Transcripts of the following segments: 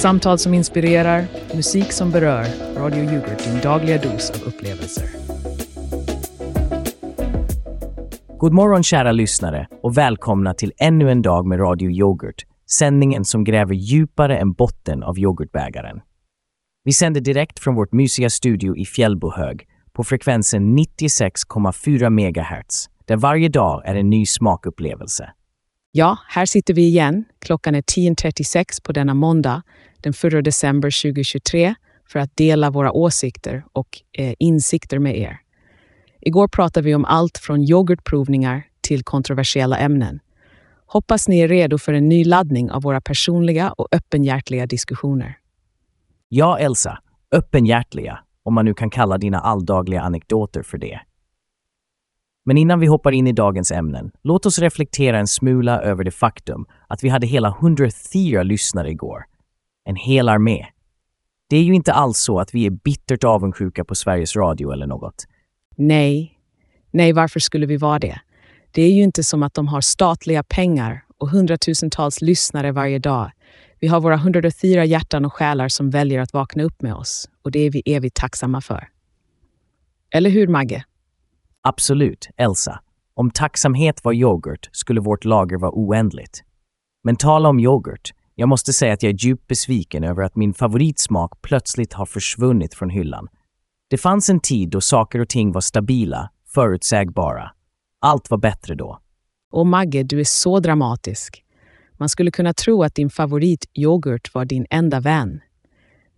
Samtal som inspirerar, musik som berör. Radio Yoghurt, din dagliga dos av upplevelser. God morgon kära lyssnare och välkomna till ännu en dag med Radio Yoghurt, sändningen som gräver djupare än botten av yoghurtbägaren. Vi sänder direkt från vårt mysiga studio i Fjällbohög på frekvensen 96,4 MHz, där varje dag är en ny smakupplevelse. Ja, här sitter vi igen. Klockan är 10.36 på denna måndag, den 4 december 2023, för att dela våra åsikter och eh, insikter med er. Igår pratade vi om allt från yoghurtprovningar till kontroversiella ämnen. Hoppas ni är redo för en ny laddning av våra personliga och öppenhjärtliga diskussioner. Ja, Elsa, öppenhjärtliga, om man nu kan kalla dina alldagliga anekdoter för det. Men innan vi hoppar in i dagens ämnen, låt oss reflektera en smula över det faktum att vi hade hela 104 lyssnare igår. En hel armé. Det är ju inte alls så att vi är bittert avundsjuka på Sveriges Radio eller något. Nej, nej, varför skulle vi vara det? Det är ju inte som att de har statliga pengar och hundratusentals lyssnare varje dag. Vi har våra 104 hjärtan och själar som väljer att vakna upp med oss och det är vi evigt tacksamma för. Eller hur, Magge? Absolut, Elsa. Om tacksamhet var yoghurt skulle vårt lager vara oändligt. Men tala om yoghurt. Jag måste säga att jag är djupt besviken över att min favoritsmak plötsligt har försvunnit från hyllan. Det fanns en tid då saker och ting var stabila, förutsägbara. Allt var bättre då. Och Magge, du är så dramatisk. Man skulle kunna tro att din favorityoghurt var din enda vän.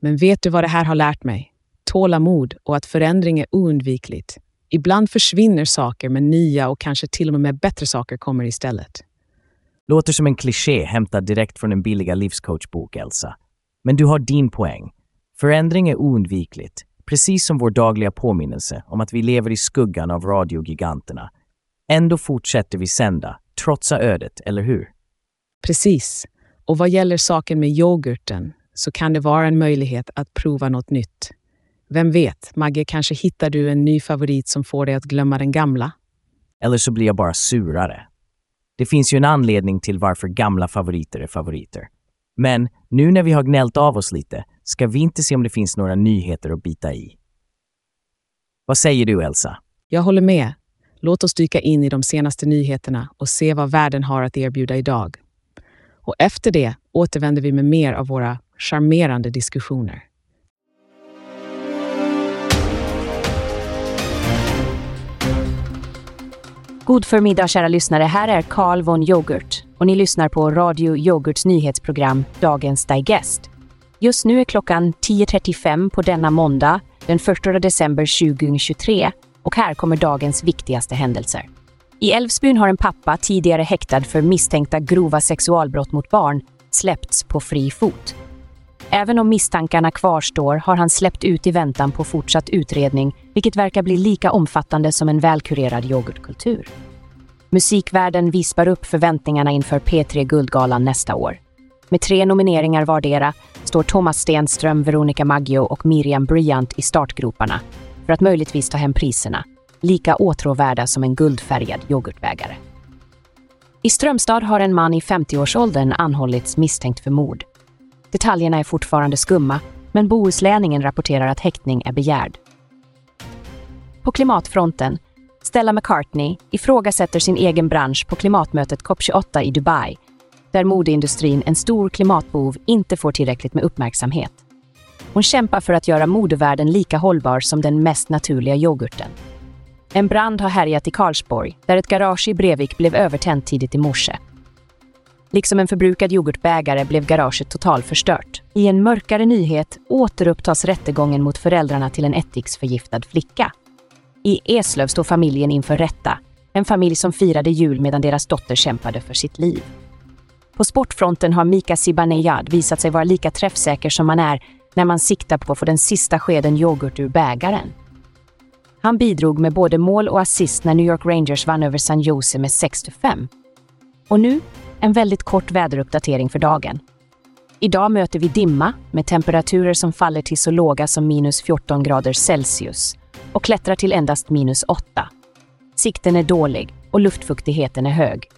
Men vet du vad det här har lärt mig? Tålamod och att förändring är oundvikligt. Ibland försvinner saker, men nya och kanske till och med bättre saker kommer istället. Låter som en kliché hämtad direkt från en billiga livscoachbok, Elsa. Men du har din poäng. Förändring är oundvikligt, precis som vår dagliga påminnelse om att vi lever i skuggan av radiogiganterna. Ändå fortsätter vi sända, trotsa ödet, eller hur? Precis. Och vad gäller saken med yoghurten så kan det vara en möjlighet att prova något nytt. Vem vet, Magge, kanske hittar du en ny favorit som får dig att glömma den gamla? Eller så blir jag bara surare. Det finns ju en anledning till varför gamla favoriter är favoriter. Men nu när vi har gnällt av oss lite ska vi inte se om det finns några nyheter att bita i. Vad säger du, Elsa? Jag håller med. Låt oss dyka in i de senaste nyheterna och se vad världen har att erbjuda idag. Och efter det återvänder vi med mer av våra charmerande diskussioner. God förmiddag kära lyssnare, här är Carl von Yoghurt och ni lyssnar på Radio Yoghurts nyhetsprogram Dagens Digest. Just nu är klockan 10.35 på denna måndag, den 1 december 2023 och här kommer dagens viktigaste händelser. I Älvsbyn har en pappa, tidigare häktad för misstänkta grova sexualbrott mot barn, släppts på fri fot. Även om misstankarna kvarstår har han släppt ut i väntan på fortsatt utredning, vilket verkar bli lika omfattande som en välkurerad yoghurtkultur. Musikvärlden vispar upp förväntningarna inför P3 Guldgalan nästa år. Med tre nomineringar vardera står Thomas Stenström, Veronica Maggio och Miriam Bryant i startgroparna för att möjligtvis ta hem priserna, lika åtråvärda som en guldfärgad yoghurtbägare. I Strömstad har en man i 50-årsåldern anhållits misstänkt för mord. Detaljerna är fortfarande skumma, men Bohuslänningen rapporterar att häktning är begärd. På klimatfronten, Stella McCartney ifrågasätter sin egen bransch på klimatmötet COP28 i Dubai, där modeindustrin, en stor klimatbov, inte får tillräckligt med uppmärksamhet. Hon kämpar för att göra modevärlden lika hållbar som den mest naturliga yoghurten. En brand har härjat i Karlsborg, där ett garage i Brevik blev övertänt tidigt i morse. Liksom en förbrukad yoghurtbägare blev garaget totalförstört. I en mörkare nyhet återupptas rättegången mot föräldrarna till en ättiksförgiftad flicka. I Eslöv står familjen inför rätta. En familj som firade jul medan deras dotter kämpade för sitt liv. På sportfronten har Mika Zibanejad visat sig vara lika träffsäker som man är när man siktar på att få den sista skeden yoghurt ur bägaren. Han bidrog med både mål och assist när New York Rangers vann över San Jose med 6-5. Och nu en väldigt kort väderuppdatering för dagen. Idag möter vi dimma med temperaturer som faller till så låga som minus 14 grader Celsius och klättrar till endast minus 8. Sikten är dålig och luftfuktigheten är hög.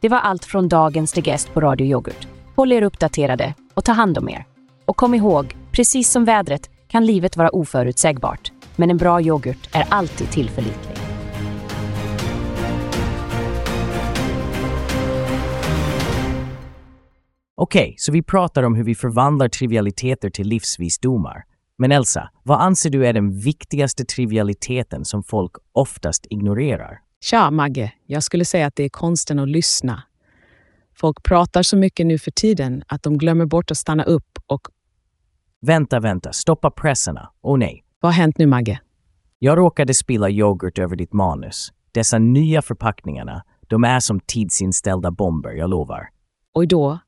Det var allt från dagens The på Radio Yoghurt. Håll er uppdaterade och ta hand om er. Och kom ihåg, precis som vädret kan livet vara oförutsägbart. Men en bra yoghurt är alltid tillförlitlig. Okej, så vi pratar om hur vi förvandlar trivialiteter till livsvisdomar. Men Elsa, vad anser du är den viktigaste trivialiteten som folk oftast ignorerar? Tja, Magge. Jag skulle säga att det är konsten att lyssna. Folk pratar så mycket nu för tiden att de glömmer bort att stanna upp och Vänta, vänta, stoppa presserna. Åh nej. vad har hänt nu, Magge? Jag råkade spilla yoghurt över ditt manus. Dessa nya förpackningarna, de är som tidsinställda bomber, jag lovar. Och då?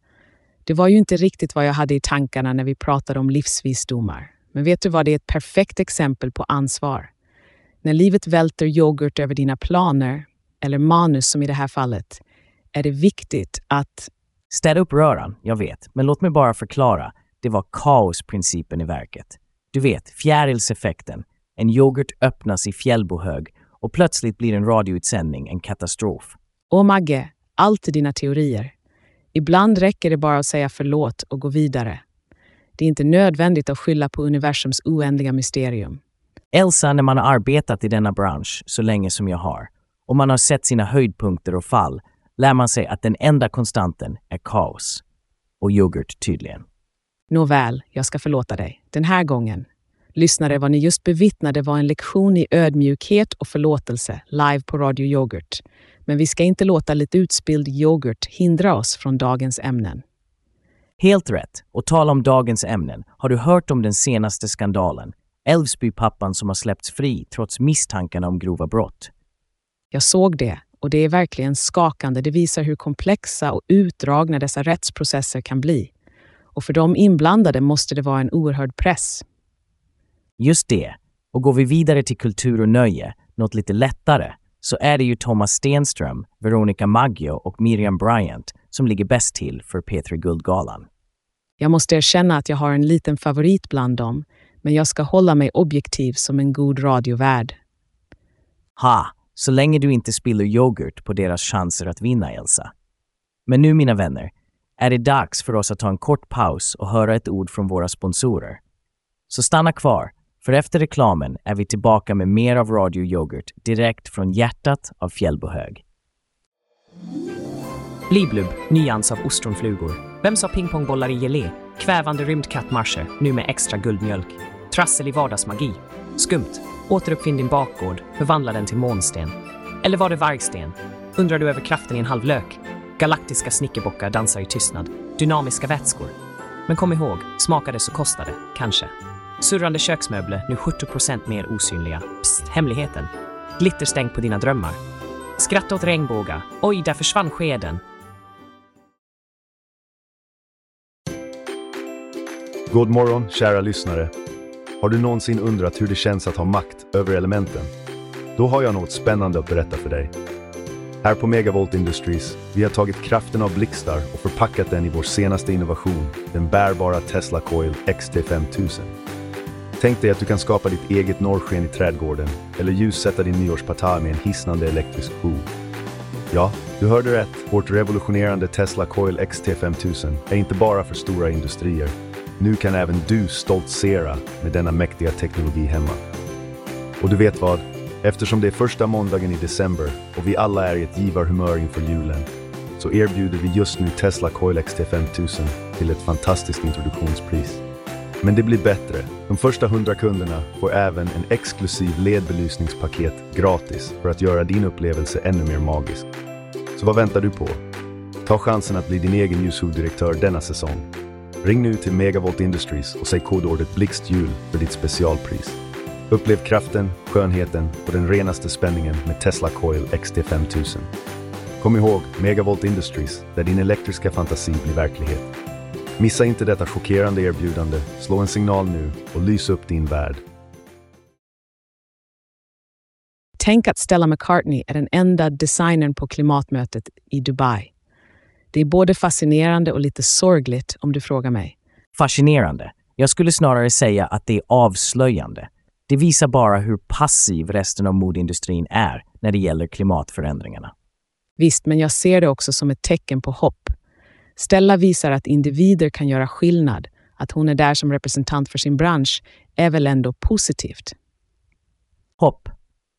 Det var ju inte riktigt vad jag hade i tankarna när vi pratade om livsvisdomar. Men vet du vad, det är ett perfekt exempel på ansvar. När livet välter yoghurt över dina planer, eller manus som i det här fallet, är det viktigt att Städa upp röran, jag vet, men låt mig bara förklara. Det var kaosprincipen i verket. Du vet, fjärilseffekten. En yoghurt öppnas i fjällbohög och plötsligt blir en radioutsändning en katastrof. Åh Magge, allt dina teorier. Ibland räcker det bara att säga förlåt och gå vidare. Det är inte nödvändigt att skylla på universums oändliga mysterium. Elsa, när man har arbetat i denna bransch så länge som jag har och man har sett sina höjdpunkter och fall lär man sig att den enda konstanten är kaos. Och yoghurt tydligen. Nåväl, jag ska förlåta dig. Den här gången. Lyssnare, vad ni just bevittnade var en lektion i ödmjukhet och förlåtelse live på Radio Yoghurt. Men vi ska inte låta lite utspilld yoghurt hindra oss från dagens ämnen. Helt rätt. Och tala om dagens ämnen. Har du hört om den senaste skandalen? Älvsbypappan som har släppts fri trots misstankarna om grova brott. Jag såg det och det är verkligen skakande. Det visar hur komplexa och utdragna dessa rättsprocesser kan bli. Och för de inblandade måste det vara en oerhörd press. Just det. Och går vi vidare till kultur och nöje, något lite lättare, så är det ju Thomas Stenström, Veronica Maggio och Miriam Bryant som ligger bäst till för P3 Guldgalan. Jag måste erkänna att jag har en liten favorit bland dem, men jag ska hålla mig objektiv som en god radiovärd. Ha! Så länge du inte spiller yoghurt på deras chanser att vinna, Elsa. Men nu, mina vänner, är det dags för oss att ta en kort paus och höra ett ord från våra sponsorer. Så stanna kvar, för efter reklamen är vi tillbaka med mer av Radio Yoghurt direkt från hjärtat av Fjällbohög. Bliblub, nyans av ostronflugor. Vem sa pingpongbollar i gelé? Kvävande rymdkattmarscher, nu med extra guldmjölk. Trassel i vardagsmagi. Skumt. Återuppfinn din bakgård, förvandla den till månsten. Eller var det vargsten? Undrar du över kraften i en halv lök? Galaktiska snickerbockar dansar i tystnad. Dynamiska vätskor. Men kom ihåg, smakade så kostade, kanske. Surrande köksmöbler, nu 70% mer osynliga. Psst, hemligheten. Glitterstänk på dina drömmar. Skratta åt regnbågar. Oj, där försvann skeden. God morgon, kära lyssnare. Har du någonsin undrat hur det känns att ha makt över elementen? Då har jag något spännande att berätta för dig. Här på Megavolt Industries, vi har tagit kraften av blixtar och förpackat den i vår senaste innovation, den bärbara Tesla Coil XT5000. Tänk dig att du kan skapa ditt eget norrsken i trädgården eller ljussätta din nyårspartaj med en hisnande elektrisk bov. Ja, du hörde rätt. Vårt revolutionerande Tesla Coil XT5000 är inte bara för stora industrier. Nu kan även du stoltsera med denna mäktiga teknologi hemma. Och du vet vad? Eftersom det är första måndagen i december och vi alla är i ett givarhumör inför julen så erbjuder vi just nu Tesla Coil XT5000 till ett fantastiskt introduktionspris. Men det blir bättre. De första 100 kunderna får även en exklusiv ledbelysningspaket gratis för att göra din upplevelse ännu mer magisk. Så vad väntar du på? Ta chansen att bli din egen ljushovdirektör denna säsong. Ring nu till Megavolt Industries och säg kodordet blixtjul för ditt specialpris. Upplev kraften, skönheten och den renaste spänningen med Tesla Coil XT5000. Kom ihåg Megavolt Industries, där din elektriska fantasi blir verklighet. Missa inte detta chockerande erbjudande, slå en signal nu och lys upp din värld. Tänk att Stella McCartney är den enda designern på klimatmötet i Dubai. Det är både fascinerande och lite sorgligt om du frågar mig. Fascinerande. Jag skulle snarare säga att det är avslöjande. Det visar bara hur passiv resten av modeindustrin är när det gäller klimatförändringarna. Visst, men jag ser det också som ett tecken på hopp. Stella visar att individer kan göra skillnad, Att hon är där som representant för sin bransch är väl ändå positivt. Hopp.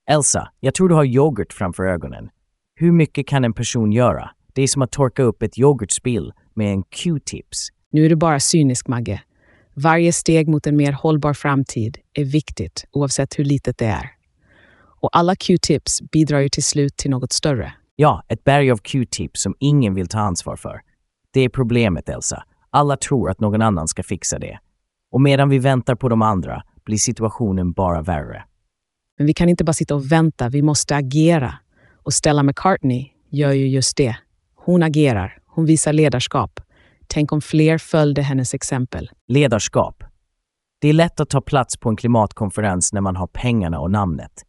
Elsa, jag tror du har yoghurt framför ögonen. Hur mycket kan en person göra? Det är som att torka upp ett yoghurtspill med en Q-tips. Nu är du bara cynisk, Magge. Varje steg mot en mer hållbar framtid är viktigt, oavsett hur litet det är. Och alla Q-tips bidrar ju till slut till något större. Ja, ett berg av Q-tips som ingen vill ta ansvar för. Det är problemet, Elsa. Alla tror att någon annan ska fixa det. Och medan vi väntar på de andra blir situationen bara värre. Men vi kan inte bara sitta och vänta, vi måste agera. Och Stella McCartney gör ju just det. Hon agerar, hon visar ledarskap. Tänk om fler följde hennes exempel. Ledarskap. Det är lätt att ta plats på en klimatkonferens när man har pengarna och namnet.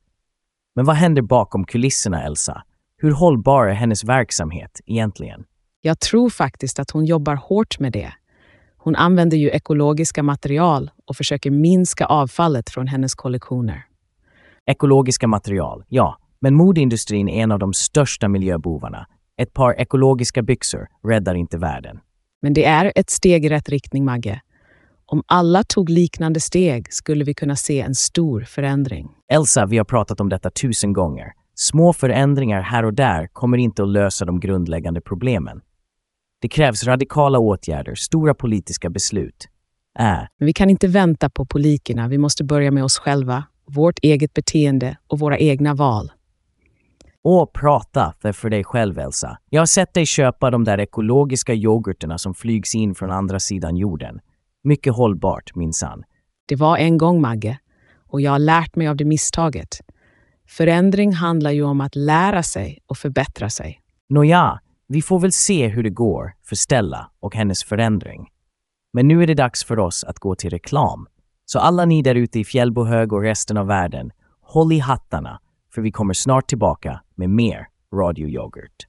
Men vad händer bakom kulisserna, Elsa? Hur hållbar är hennes verksamhet egentligen? Jag tror faktiskt att hon jobbar hårt med det. Hon använder ju ekologiska material och försöker minska avfallet från hennes kollektioner. Ekologiska material, ja. Men modeindustrin är en av de största miljöbovarna. Ett par ekologiska byxor räddar inte världen. Men det är ett steg i rätt riktning, Magge. Om alla tog liknande steg skulle vi kunna se en stor förändring. Elsa, vi har pratat om detta tusen gånger. Små förändringar här och där kommer inte att lösa de grundläggande problemen. Det krävs radikala åtgärder, stora politiska beslut. Äh, Men vi kan inte vänta på politikerna. Vi måste börja med oss själva, vårt eget beteende och våra egna val. och prata för, för dig själv, Elsa. Jag har sett dig köpa de där ekologiska yoghurterna som flygs in från andra sidan jorden. Mycket hållbart, minsann. Det var en gång, Magge, och jag har lärt mig av det misstaget. Förändring handlar ju om att lära sig och förbättra sig. Nåja, vi får väl se hur det går för Stella och hennes förändring. Men nu är det dags för oss att gå till reklam. Så alla ni där ute i Fjällbohög och resten av världen, håll i hattarna, för vi kommer snart tillbaka med mer radioyoghurt.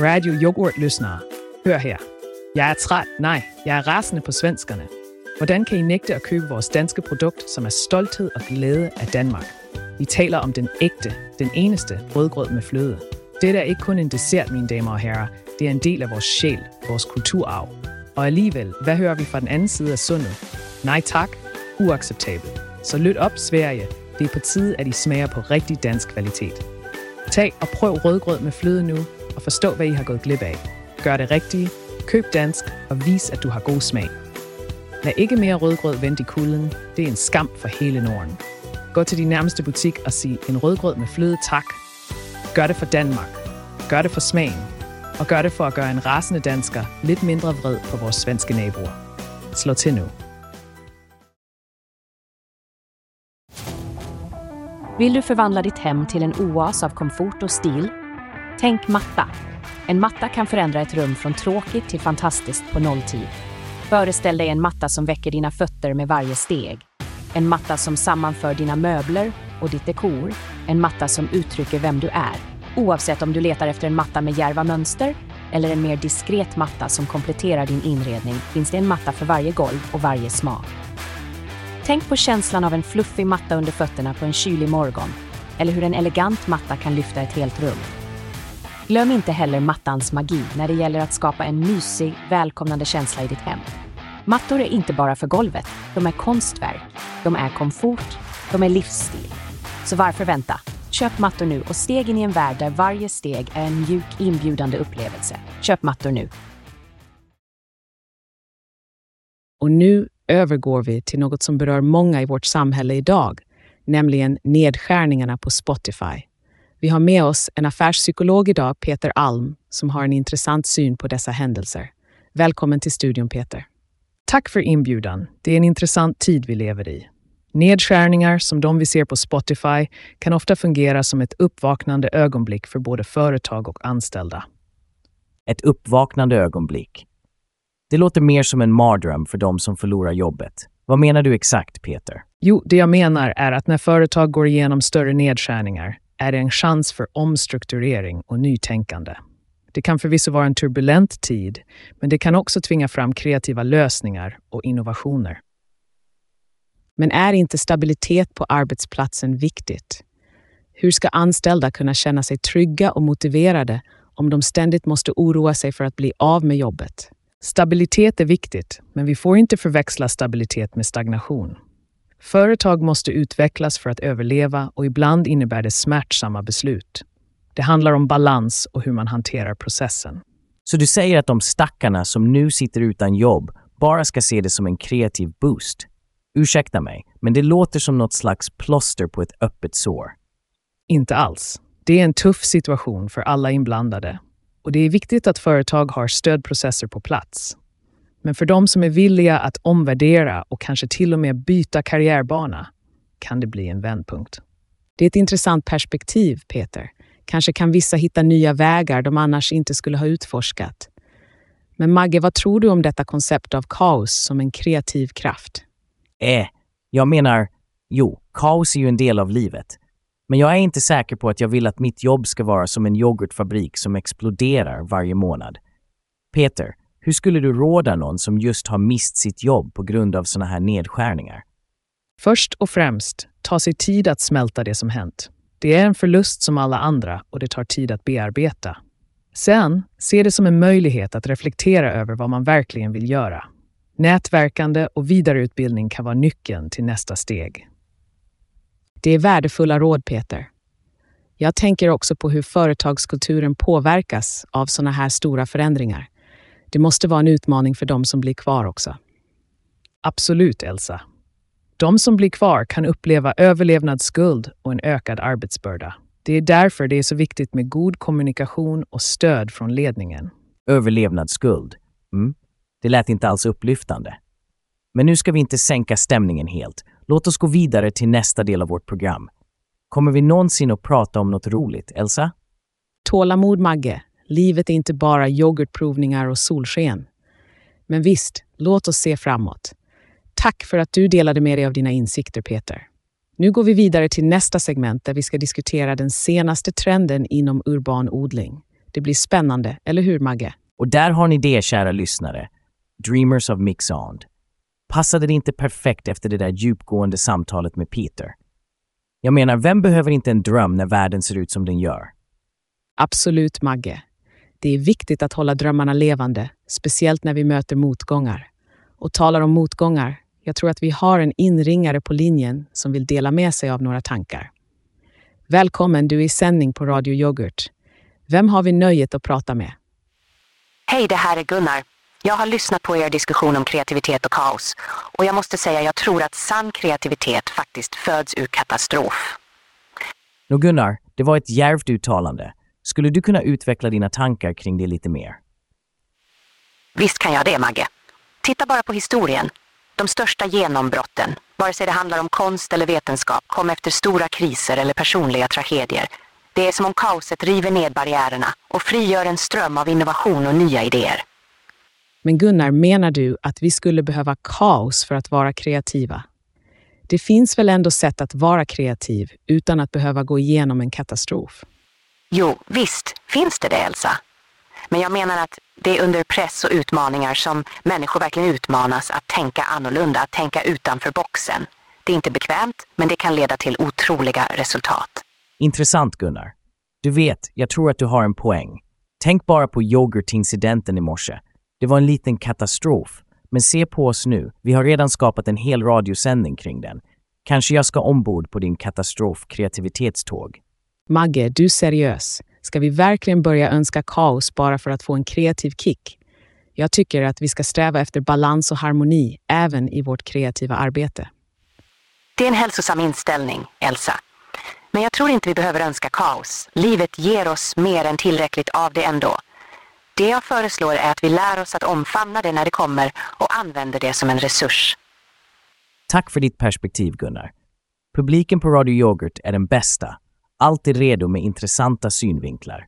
Radio Yoghurt-lyssnare, hør her. Jeg er træt, nej, jeg er rasende på svenskerne. Hvordan kan I nægte at købe vores danske produkt, som er stolthed og glæde af Danmark? Vi taler om den ægte, den eneste rødgrød med fløde. Dette er ikke kun en dessert, mine damer og herrer. Det er en del af vores sjæl, vores kulturarv. Og alligevel, hvad hører vi fra den anden side af sundet? Nej tak, uacceptabelt. Så lyt op, Sverige. Det er på tide, at I smager på rigtig dansk kvalitet. Tag og prøv rødgrød med fløde nu, og forstå, hvad I har gået glip af. Gør det rigtige, køb dansk og vis, at du har god smag. Lad ikke mere rødgrød vente i kulden. Det er en skam for hele Norden. Gå til din nærmeste butik og sig en rødgrød med fløde tak. Gør det for Danmark. Gør det for smagen. Og gør det for at gøre en rasende dansker lidt mindre vred på vores svenske naboer. Slå til nu. Vill du förvandla ditt hem till en oas av komfort och stil? Tänk matta. En matta kan förändra ett rum från tråkigt till fantastiskt på nolltid. Föreställ dig en matta som väcker dina fötter med varje steg. En matta som sammanför dina möbler och ditt dekor. En matta som uttrycker vem du är. Oavsett om du letar efter en matta med djärva mönster eller en mer diskret matta som kompletterar din inredning finns det en matta för varje golv och varje smak. Tänk på känslan av en fluffig matta under fötterna på en kylig morgon. Eller hur en elegant matta kan lyfta ett helt rum. Glöm inte heller mattans magi när det gäller att skapa en mysig, välkomnande känsla i ditt hem. Mattor är inte bara för golvet, de är konstverk, de är komfort, de är livsstil. Så varför vänta? Köp mattor nu och steg in i en värld där varje steg är en mjuk, inbjudande upplevelse. Köp mattor nu. Och nu övergår vi till något som berör många i vårt samhälle idag, nämligen nedskärningarna på Spotify. Vi har med oss en affärspsykolog idag, Peter Alm, som har en intressant syn på dessa händelser. Välkommen till studion, Peter. Tack för inbjudan. Det är en intressant tid vi lever i. Nedskärningar som de vi ser på Spotify kan ofta fungera som ett uppvaknande ögonblick för både företag och anställda. Ett uppvaknande ögonblick. Det låter mer som en mardröm för de som förlorar jobbet. Vad menar du exakt, Peter? Jo, det jag menar är att när företag går igenom större nedskärningar är det en chans för omstrukturering och nytänkande. Det kan förvisso vara en turbulent tid, men det kan också tvinga fram kreativa lösningar och innovationer. Men är inte stabilitet på arbetsplatsen viktigt? Hur ska anställda kunna känna sig trygga och motiverade om de ständigt måste oroa sig för att bli av med jobbet? Stabilitet är viktigt, men vi får inte förväxla stabilitet med stagnation. Företag måste utvecklas för att överleva och ibland innebär det smärtsamma beslut. Det handlar om balans och hur man hanterar processen. Så du säger att de stackarna som nu sitter utan jobb bara ska se det som en kreativ boost? Ursäkta mig, men det låter som något slags plåster på ett öppet sår. Inte alls. Det är en tuff situation för alla inblandade och det är viktigt att företag har stödprocesser på plats. Men för de som är villiga att omvärdera och kanske till och med byta karriärbana kan det bli en vändpunkt. Det är ett intressant perspektiv, Peter. Kanske kan vissa hitta nya vägar de annars inte skulle ha utforskat. Men Magge, vad tror du om detta koncept av kaos som en kreativ kraft? Eh, jag menar, jo, kaos är ju en del av livet. Men jag är inte säker på att jag vill att mitt jobb ska vara som en yoghurtfabrik som exploderar varje månad. Peter, hur skulle du råda någon som just har mist sitt jobb på grund av sådana här nedskärningar? Först och främst, ta sig tid att smälta det som hänt. Det är en förlust som alla andra och det tar tid att bearbeta. Sen, se det som en möjlighet att reflektera över vad man verkligen vill göra. Nätverkande och vidareutbildning kan vara nyckeln till nästa steg. Det är värdefulla råd, Peter. Jag tänker också på hur företagskulturen påverkas av sådana här stora förändringar. Det måste vara en utmaning för de som blir kvar också. Absolut, Elsa. De som blir kvar kan uppleva överlevnadsskuld och en ökad arbetsbörda. Det är därför det är så viktigt med god kommunikation och stöd från ledningen. Överlevnadsskuld. Mm. Det lät inte alls upplyftande. Men nu ska vi inte sänka stämningen helt. Låt oss gå vidare till nästa del av vårt program. Kommer vi någonsin att prata om något roligt, Elsa? Tålamod, Magge. Livet är inte bara yoghurtprovningar och solsken. Men visst, låt oss se framåt. Tack för att du delade med dig av dina insikter, Peter. Nu går vi vidare till nästa segment där vi ska diskutera den senaste trenden inom urban odling. Det blir spännande, eller hur Magge? Och där har ni det, kära lyssnare. Dreamers of Mixond. Passade det inte perfekt efter det där djupgående samtalet med Peter? Jag menar, vem behöver inte en dröm när världen ser ut som den gör? Absolut, Magge. Det är viktigt att hålla drömmarna levande, speciellt när vi möter motgångar. Och talar om motgångar, jag tror att vi har en inringare på linjen som vill dela med sig av några tankar. Välkommen, du är i sändning på Radio Yoghurt. Vem har vi nöjet att prata med? Hej, det här är Gunnar. Jag har lyssnat på er diskussion om kreativitet och kaos och jag måste säga jag tror att sann kreativitet faktiskt föds ur katastrof. Nå Gunnar, det var ett djärvt uttalande. Skulle du kunna utveckla dina tankar kring det lite mer? Visst kan jag det, Magge. Titta bara på historien. De största genombrotten, vare sig det handlar om konst eller vetenskap, kom efter stora kriser eller personliga tragedier. Det är som om kaoset river ned barriärerna och frigör en ström av innovation och nya idéer. Men Gunnar, menar du att vi skulle behöva kaos för att vara kreativa? Det finns väl ändå sätt att vara kreativ utan att behöva gå igenom en katastrof? Jo, visst finns det det, Elsa. Men jag menar att det är under press och utmaningar som människor verkligen utmanas att tänka annorlunda, att tänka utanför boxen. Det är inte bekvämt, men det kan leda till otroliga resultat. Intressant Gunnar. Du vet, jag tror att du har en poäng. Tänk bara på yoghurtincidenten i morse. Det var en liten katastrof. Men se på oss nu. Vi har redan skapat en hel radiosändning kring den. Kanske jag ska ombord på din katastrofkreativitetståg. Magge, du seriös. Ska vi verkligen börja önska kaos bara för att få en kreativ kick? Jag tycker att vi ska sträva efter balans och harmoni även i vårt kreativa arbete. Det är en hälsosam inställning, Elsa. Men jag tror inte vi behöver önska kaos. Livet ger oss mer än tillräckligt av det ändå. Det jag föreslår är att vi lär oss att omfamna det när det kommer och använder det som en resurs. Tack för ditt perspektiv Gunnar. Publiken på Radio Yoghurt är den bästa. Alltid redo med intressanta synvinklar.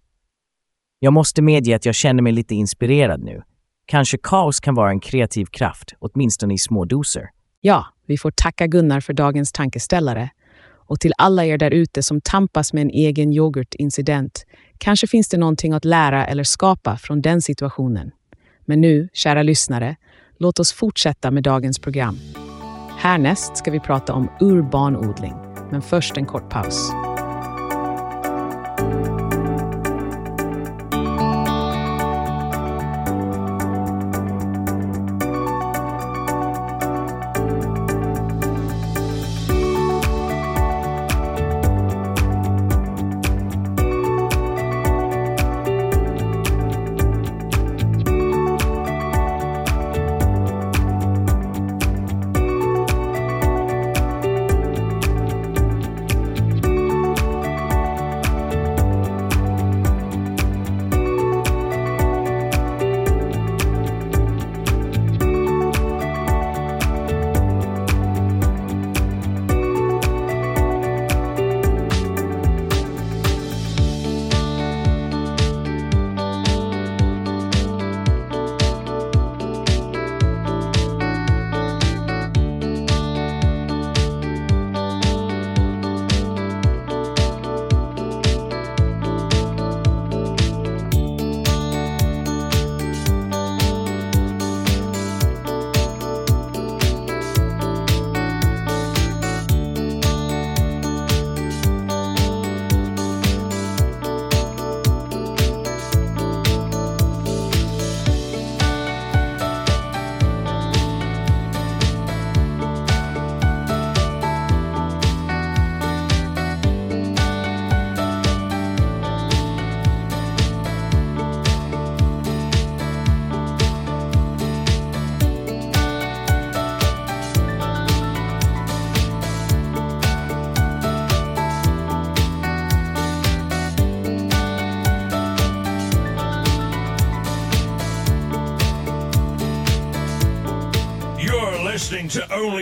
Jag måste medge att jag känner mig lite inspirerad nu. Kanske kaos kan vara en kreativ kraft, åtminstone i små doser. Ja, vi får tacka Gunnar för dagens tankeställare. Och till alla er där ute som tampas med en egen yoghurtincident, kanske finns det någonting att lära eller skapa från den situationen. Men nu, kära lyssnare, låt oss fortsätta med dagens program. Härnäst ska vi prata om urbanodling, men först en kort paus.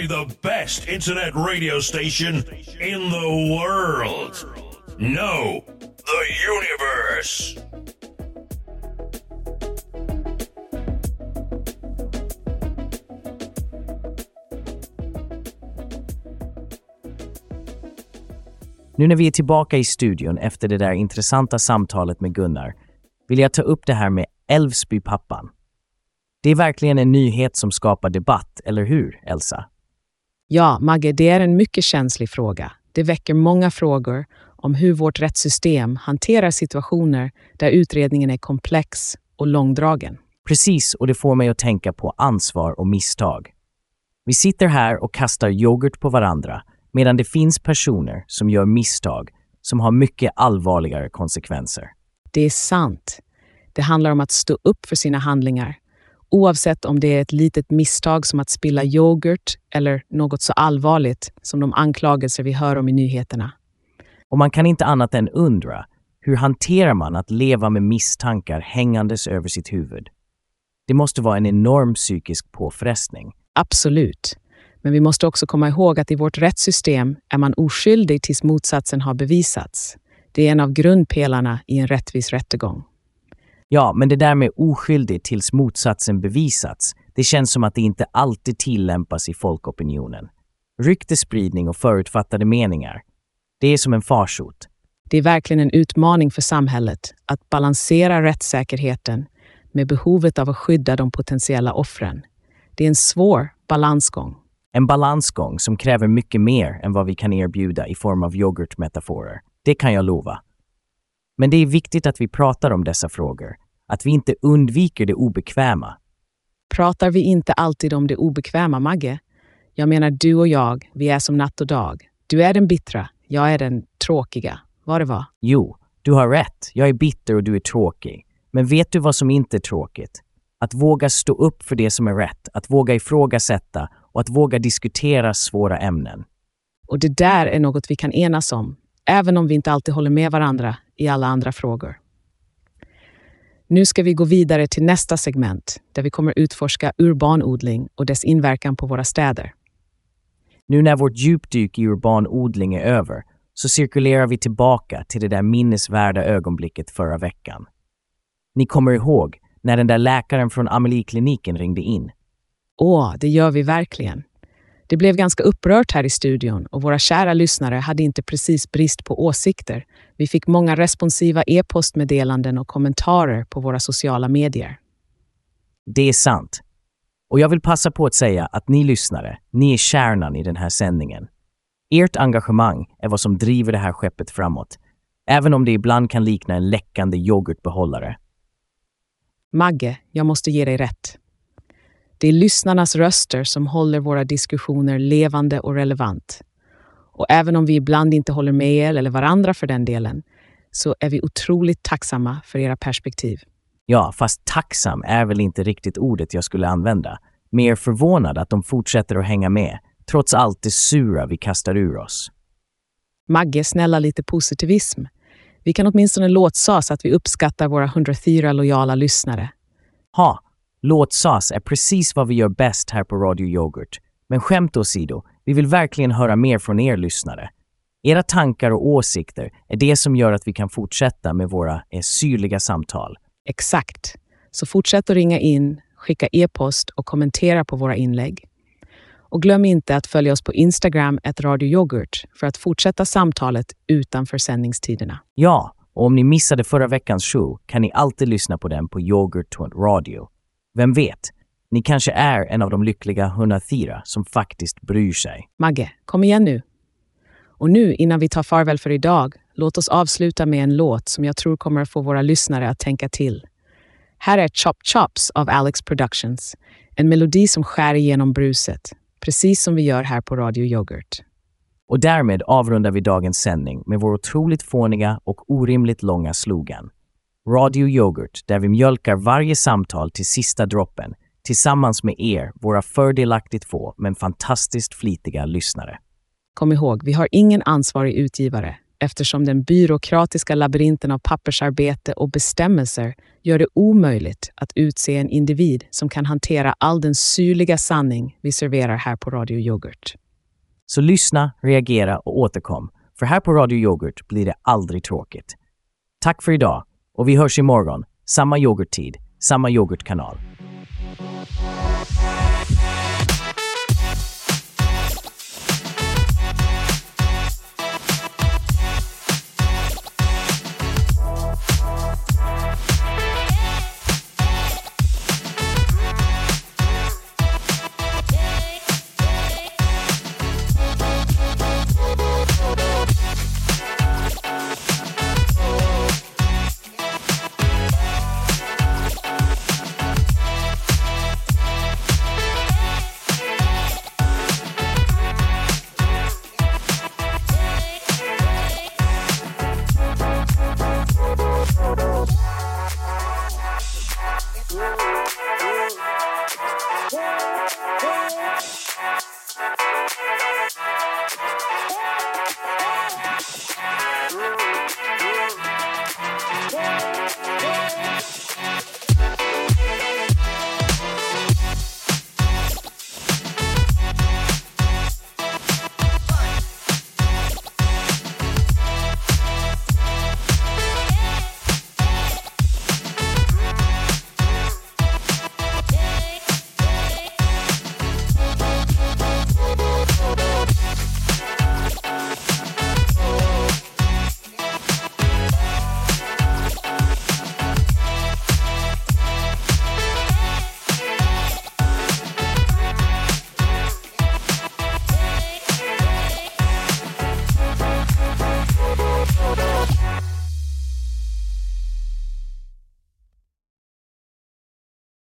To the best internet radio station in the world. No, the universe. Nu när vi är tillbaka i studion efter det där intressanta samtalet med Gunnar vill jag ta upp det här med Älvsbypappan. Det är verkligen en nyhet som skapar debatt, eller hur, Elsa? Ja, Magge, det är en mycket känslig fråga. Det väcker många frågor om hur vårt rättssystem hanterar situationer där utredningen är komplex och långdragen. Precis, och det får mig att tänka på ansvar och misstag. Vi sitter här och kastar yoghurt på varandra medan det finns personer som gör misstag som har mycket allvarligare konsekvenser. Det är sant. Det handlar om att stå upp för sina handlingar. Oavsett om det är ett litet misstag som att spilla yoghurt eller något så allvarligt som de anklagelser vi hör om i nyheterna. Och man kan inte annat än undra, hur hanterar man att leva med misstankar hängandes över sitt huvud? Det måste vara en enorm psykisk påfrestning. Absolut. Men vi måste också komma ihåg att i vårt rättssystem är man oskyldig tills motsatsen har bevisats. Det är en av grundpelarna i en rättvis rättegång. Ja, men det där med oskyldig tills motsatsen bevisats, det känns som att det inte alltid tillämpas i folkopinionen. Ryktespridning och förutfattade meningar, det är som en farsot. Det är verkligen en utmaning för samhället att balansera rättssäkerheten med behovet av att skydda de potentiella offren. Det är en svår balansgång. En balansgång som kräver mycket mer än vad vi kan erbjuda i form av yoghurtmetaforer. Det kan jag lova. Men det är viktigt att vi pratar om dessa frågor, att vi inte undviker det obekväma. Pratar vi inte alltid om det obekväma, Magge? Jag menar, du och jag, vi är som natt och dag. Du är den bittra, jag är den tråkiga. Vad det var? Jo, du har rätt. Jag är bitter och du är tråkig. Men vet du vad som inte är tråkigt? Att våga stå upp för det som är rätt, att våga ifrågasätta och att våga diskutera svåra ämnen. Och det där är något vi kan enas om, även om vi inte alltid håller med varandra i alla andra frågor. Nu ska vi gå vidare till nästa segment där vi kommer utforska urbanodling och dess inverkan på våra städer. Nu när vårt djupdyk i urban odling är över så cirkulerar vi tillbaka till det där minnesvärda ögonblicket förra veckan. Ni kommer ihåg när den där läkaren från Amelie-kliniken ringde in. Åh, det gör vi verkligen. Det blev ganska upprört här i studion och våra kära lyssnare hade inte precis brist på åsikter. Vi fick många responsiva e-postmeddelanden och kommentarer på våra sociala medier. Det är sant. Och jag vill passa på att säga att ni lyssnare, ni är kärnan i den här sändningen. Ert engagemang är vad som driver det här skeppet framåt, även om det ibland kan likna en läckande yoghurtbehållare. Magge, jag måste ge dig rätt. Det är lyssnarnas röster som håller våra diskussioner levande och relevant. Och även om vi ibland inte håller med er, eller varandra för den delen, så är vi otroligt tacksamma för era perspektiv. Ja, fast tacksam är väl inte riktigt ordet jag skulle använda. Mer förvånad att de fortsätter att hänga med, trots allt det sura vi kastar ur oss. Magge, snälla lite positivism. Vi kan åtminstone låtsas att vi uppskattar våra 104 lojala lyssnare. Ha, låtsas är precis vad vi gör bäst här på Radio Yoghurt. Men skämt åsido, vi vill verkligen höra mer från er lyssnare. Era tankar och åsikter är det som gör att vi kan fortsätta med våra eh, syrliga samtal. Exakt. Så fortsätt att ringa in, skicka e-post och kommentera på våra inlägg. Och glöm inte att följa oss på Instagram, ett Radio Yoghurt, för att fortsätta samtalet utanför sändningstiderna. Ja, och om ni missade förra veckans show kan ni alltid lyssna på den på Yoghurt Radio. Vem vet, ni kanske är en av de lyckliga 104 som faktiskt bryr sig. Magge, kom igen nu. Och nu, innan vi tar farväl för idag, låt oss avsluta med en låt som jag tror kommer att få våra lyssnare att tänka till. Här är Chop Chops av Alex Productions. En melodi som skär igenom bruset, precis som vi gör här på Radio Yoghurt. Och därmed avrundar vi dagens sändning med vår otroligt fåniga och orimligt långa slogan. Radio Yoghurt, där vi mjölkar varje samtal till sista droppen tillsammans med er, våra fördelaktigt få men fantastiskt flitiga lyssnare. Kom ihåg, vi har ingen ansvarig utgivare eftersom den byråkratiska labyrinten av pappersarbete och bestämmelser gör det omöjligt att utse en individ som kan hantera all den syrliga sanning vi serverar här på Radio Yoghurt. Så lyssna, reagera och återkom. För här på Radio Yoghurt blir det aldrig tråkigt. Tack för idag och vi hörs imorgon. Samma yoghurttid, samma yoghurtkanal.